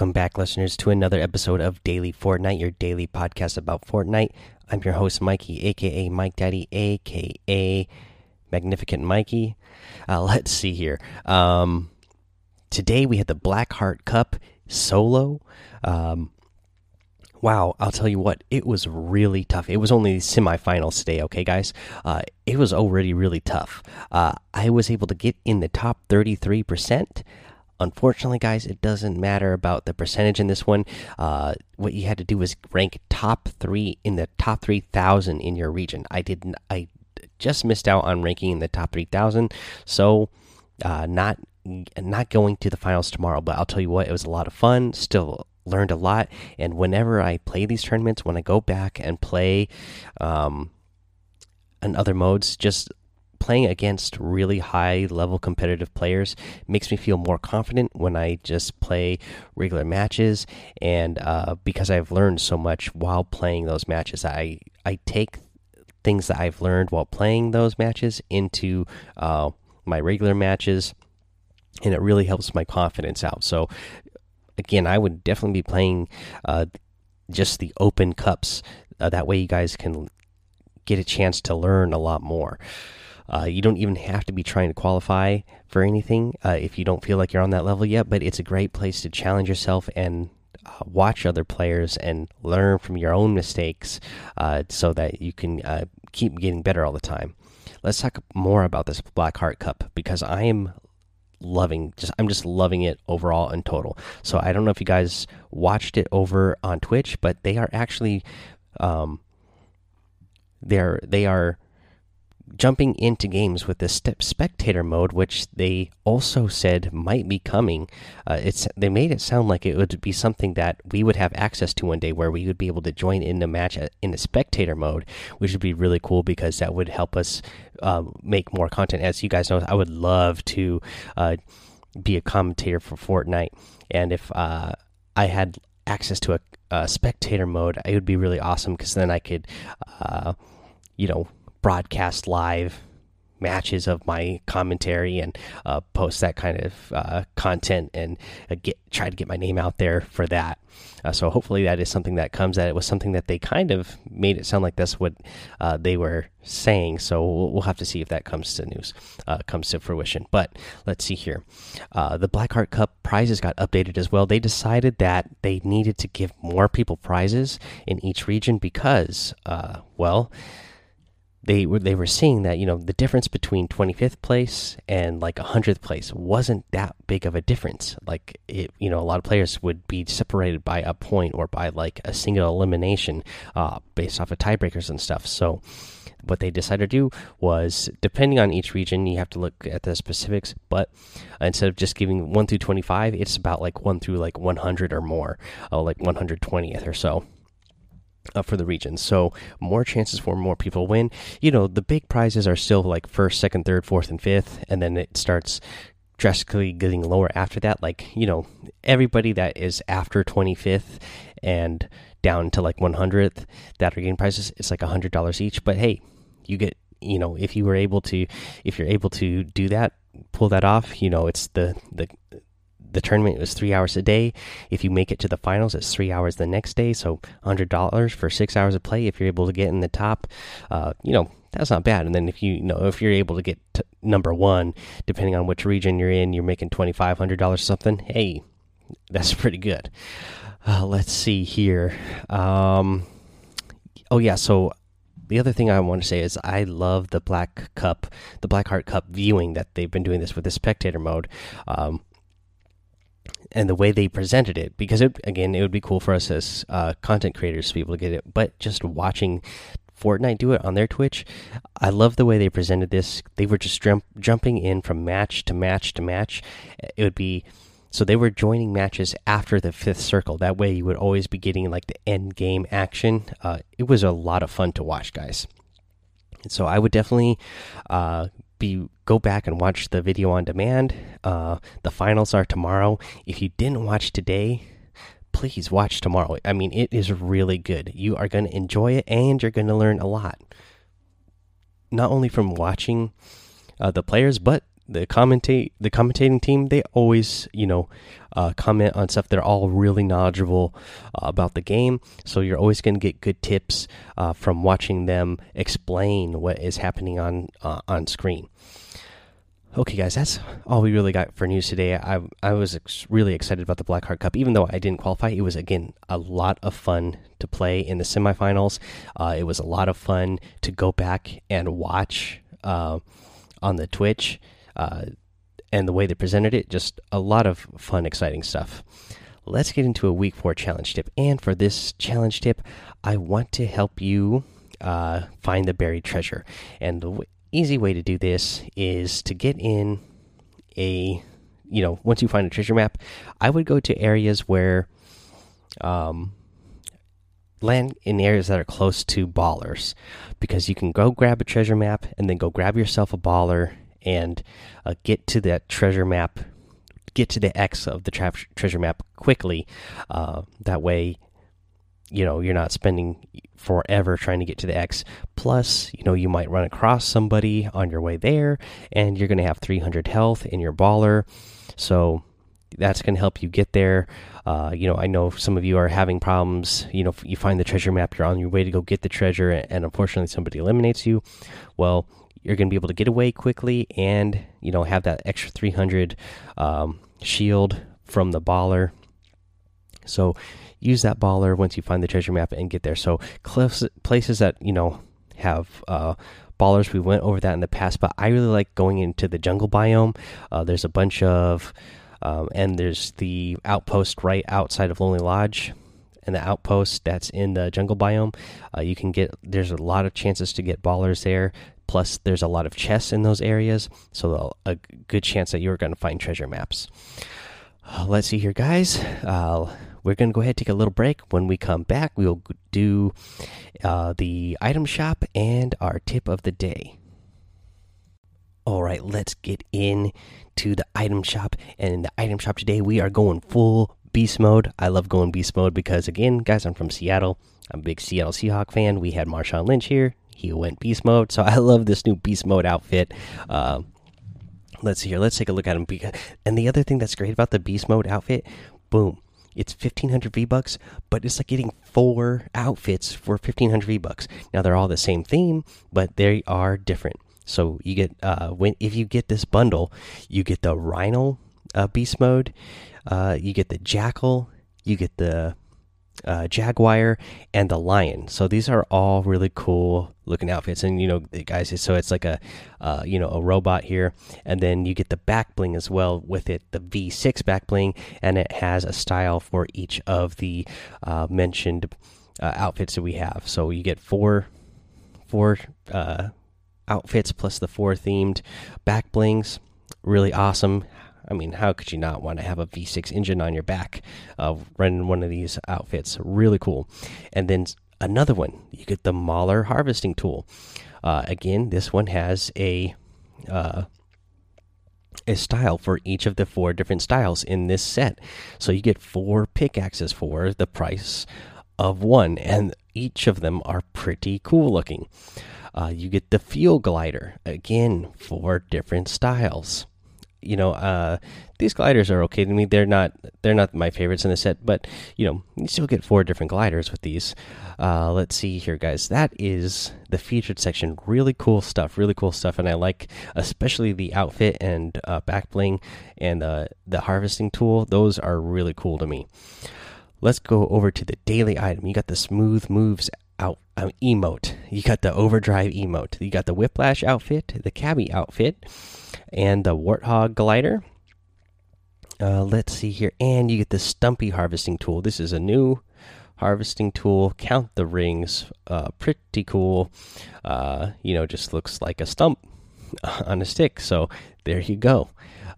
Welcome back, listeners, to another episode of Daily Fortnite, your daily podcast about Fortnite. I'm your host, Mikey, aka Mike Daddy, aka Magnificent Mikey. Uh, let's see here. Um, today we had the Blackheart Cup solo. Um, wow, I'll tell you what, it was really tough. It was only semifinals today, okay, guys? Uh, it was already really tough. Uh, I was able to get in the top 33%. Unfortunately, guys, it doesn't matter about the percentage in this one. Uh, what you had to do was rank top three in the top three thousand in your region. I didn't. I just missed out on ranking in the top three thousand, so uh, not not going to the finals tomorrow. But I'll tell you what, it was a lot of fun. Still learned a lot, and whenever I play these tournaments, when I go back and play, um, in other modes, just playing against really high level competitive players makes me feel more confident when I just play regular matches. And uh, because I've learned so much while playing those matches, I I take things that I've learned while playing those matches into uh, my regular matches, and it really helps my confidence out. So again, I would definitely be playing uh, just the open cups. Uh, that way, you guys can get a chance to learn a lot more. Uh, you don't even have to be trying to qualify for anything uh, if you don't feel like you're on that level yet, but it's a great place to challenge yourself and uh, watch other players and learn from your own mistakes uh, so that you can uh, keep getting better all the time. Let's talk more about this Black Heart Cup because I am loving just I'm just loving it overall in total. So I don't know if you guys watched it over on Twitch, but they are actually um they're they are jumping into games with this step spectator mode, which they also said might be coming. Uh, it's they made it sound like it would be something that we would have access to one day, where we would be able to join in the match in the spectator mode, which would be really cool because that would help us uh, make more content. As you guys know, I would love to uh, be a commentator for Fortnite, and if uh, I had access to a, a, spectator mode, it would be really awesome because then I could, uh, you know broadcast live matches of my commentary and uh, post that kind of uh, content and uh, get try to get my name out there for that. Uh, so hopefully that is something that comes. That it was something that they kind of made it sound like that's what uh, they were saying. So we'll, we'll, have to see if that comes to news, uh, comes to fruition. But let's see here. the Blackheart Cup prizes got updated as well. They decided that they needed to give more people prizes in each region because, well they were they were seeing that you know the difference between 25th place and like 100th place wasn't that big of a difference. Like it you know a lot of players would be separated by a point or by like a single elimination uh, based off of tiebreakers and stuff. So what they decided to do was depending on each region you have to look at the specifics but instead of just giving 1 through 25 it's about like 1 through like 100 or more uh, like 120th or so uh, for the region. So more chances for more people win. You know, the big prizes are still like first, second, third, fourth, and fifth, and then it starts drastically getting lower after that. Like you know, everybody that is after twenty fifth and down to like one hundredth that are getting prizes. It's like a hundred dollars each. But hey, you get you know if you were able to if you're able to do that pull that off you know it's the the the tournament was three hours a day. If you make it to the finals, it's three hours the next day. So hundred dollars for six hours of play. If you're able to get in the top, uh, you know that's not bad. And then if you, you know if you're able to get to number one, depending on which region you're in, you're making twenty five hundred dollars something. Hey, that's pretty good. Uh, let's see here. Um, oh yeah, so the other thing I want to say is I love the Black Cup, the Blackheart Cup viewing that they've been doing this with the spectator mode. Um, and the way they presented it because it again it would be cool for us as uh, content creators to be able to get it but just watching Fortnite do it on their Twitch I love the way they presented this. They were just jump, jumping in from match to match to match. It would be so they were joining matches after the fifth circle. That way you would always be getting like the end game action. Uh, it was a lot of fun to watch guys. So I would definitely uh, be go back and watch the video on demand. Uh, the finals are tomorrow. If you didn't watch today, please watch tomorrow. I mean, it is really good. You are going to enjoy it, and you're going to learn a lot. Not only from watching uh, the players, but the commentate the commentating team they always you know uh, comment on stuff. They're all really knowledgeable uh, about the game. So you're always going to get good tips uh, from watching them explain what is happening on uh, on screen. Okay guys that's all we really got for news today. I i was ex really excited about the blackheart cup. Even though i didn't qualify it was again a lot of fun to play in the semifinals. Uh, it was a lot of fun to go back and watch uh, on the twitch uh, and the way they presented it. Just a lot of fun, exciting stuff. Let's get into a week four challenge tip. And for this challenge tip, I want to help you uh, find the buried treasure. And the easy way to do this is to get in a, you know, once you find a treasure map, I would go to areas where, um, land in areas that are close to ballers because you can go grab a treasure map and then go grab yourself a baller and uh, get to that treasure map, get to the X of the treasure map quickly. Uh, that way, you know, you're not spending forever trying to get to the X. Plus, you know, you might run across somebody on your way there, and you're going to have 300 health in your baller. So that's going to help you get there. Uh, you know, I know some of you are having problems. You know, you find the treasure map, you're on your way to go get the treasure, and unfortunately, somebody eliminates you. Well, you're going to be able to get away quickly and you know have that extra 300 um, shield from the baller. So use that baller once you find the treasure map and get there. So cliffs places that you know have uh, ballers we went over that in the past but i really like going into the jungle biome. Uh, there's a bunch of um, and there's the outpost right outside of lonely lodge. And the outpost that's in the jungle biome uh, you can get there's a lot of chances to get ballers there Plus, there's a lot of chests in those areas, so a good chance that you're going to find treasure maps. Let's see here, guys. Uh, we're going to go ahead and take a little break. When we come back, we'll do uh, the item shop and our tip of the day. All right, let's get in to the item shop. And in the item shop today, we are going full beast mode. I love going beast mode because, again, guys, I'm from Seattle. I'm a big Seattle Seahawk fan. We had Marshawn Lynch here he went beast mode. So I love this new beast mode outfit. Uh, let's see here. Let's take a look at him. And the other thing that's great about the beast mode outfit, boom, it's 1500 V bucks, but it's like getting four outfits for 1500 V bucks. Now they're all the same theme, but they are different. So you get uh, when if you get this bundle, you get the Rhino uh, beast mode, uh, you get the Jackal, you get the uh, Jaguar, and the Lion. So these are all really cool looking outfits. And you know, guys, so it's like a uh, you know a robot here, and then you get the back bling as well with it, the V6 back bling, and it has a style for each of the uh, mentioned uh, outfits that we have. So you get four four uh, outfits plus the four themed back blings. Really awesome. I mean, how could you not want to have a V6 engine on your back uh, running one of these outfits? Really cool. And then another one, you get the Mauler harvesting tool. Uh, again, this one has a uh, a style for each of the four different styles in this set. So you get four pickaxes for the price of one, and each of them are pretty cool looking. Uh, you get the fuel glider again for different styles you know, uh, these gliders are okay to me. They're not they're not my favorites in the set, but you know, you still get four different gliders with these. Uh, let's see here, guys. That is the featured section. Really cool stuff. Really cool stuff, and I like especially the outfit and uh, back bling and uh, the harvesting tool. Those are really cool to me. Let's go over to the daily item. You got the smooth moves out um, emote. You got the overdrive emote. You got the whiplash outfit, the cabbie outfit and the Warthog glider. Uh, let's see here, and you get the Stumpy harvesting tool. This is a new harvesting tool. Count the rings. Uh, pretty cool. Uh, you know, just looks like a stump on a stick. So there you go.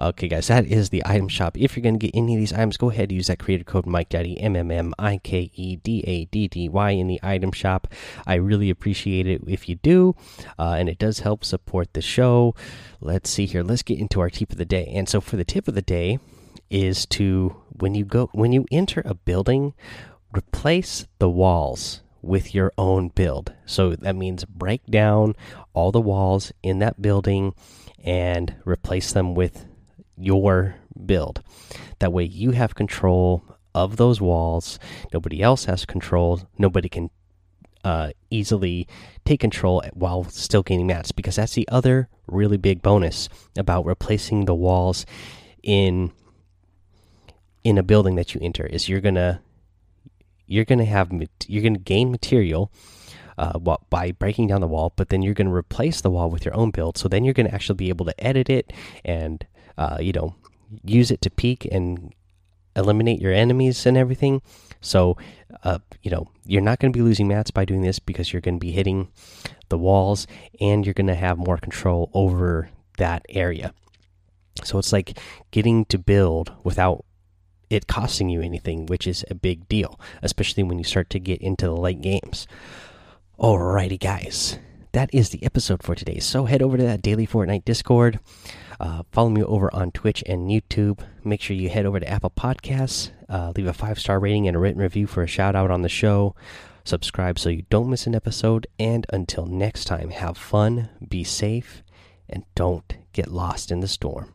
Okay, guys, that is the item shop. If you're going to get any of these items, go ahead and use that creator code Mike Daddy M M M I K E D A D D Y in the item shop. I really appreciate it if you do, uh, and it does help support the show. Let's see here. Let's get into our tip of the day. And so, for the tip of the day, is to when you go when you enter a building, replace the walls with your own build. So that means break down all the walls in that building and replace them with your build. That way you have control of those walls. Nobody else has control. Nobody can uh, easily take control while still gaining mats because that's the other really big bonus about replacing the walls in in a building that you enter is you're gonna you're gonna have you're gonna gain material uh, by breaking down the wall, but then you're gonna replace the wall with your own build. So then you're gonna actually be able to edit it and uh, you know use it to peek and eliminate your enemies and everything. So, uh, you know, you're not going to be losing mats by doing this because you're going to be hitting the walls and you're going to have more control over that area. So it's like getting to build without it costing you anything, which is a big deal, especially when you start to get into the late games. Alrighty, guys, that is the episode for today. So head over to that daily Fortnite Discord. Uh, follow me over on Twitch and YouTube. Make sure you head over to Apple Podcasts, uh, leave a five star rating and a written review for a shout out on the show. Subscribe so you don't miss an episode. And until next time, have fun, be safe, and don't get lost in the storm.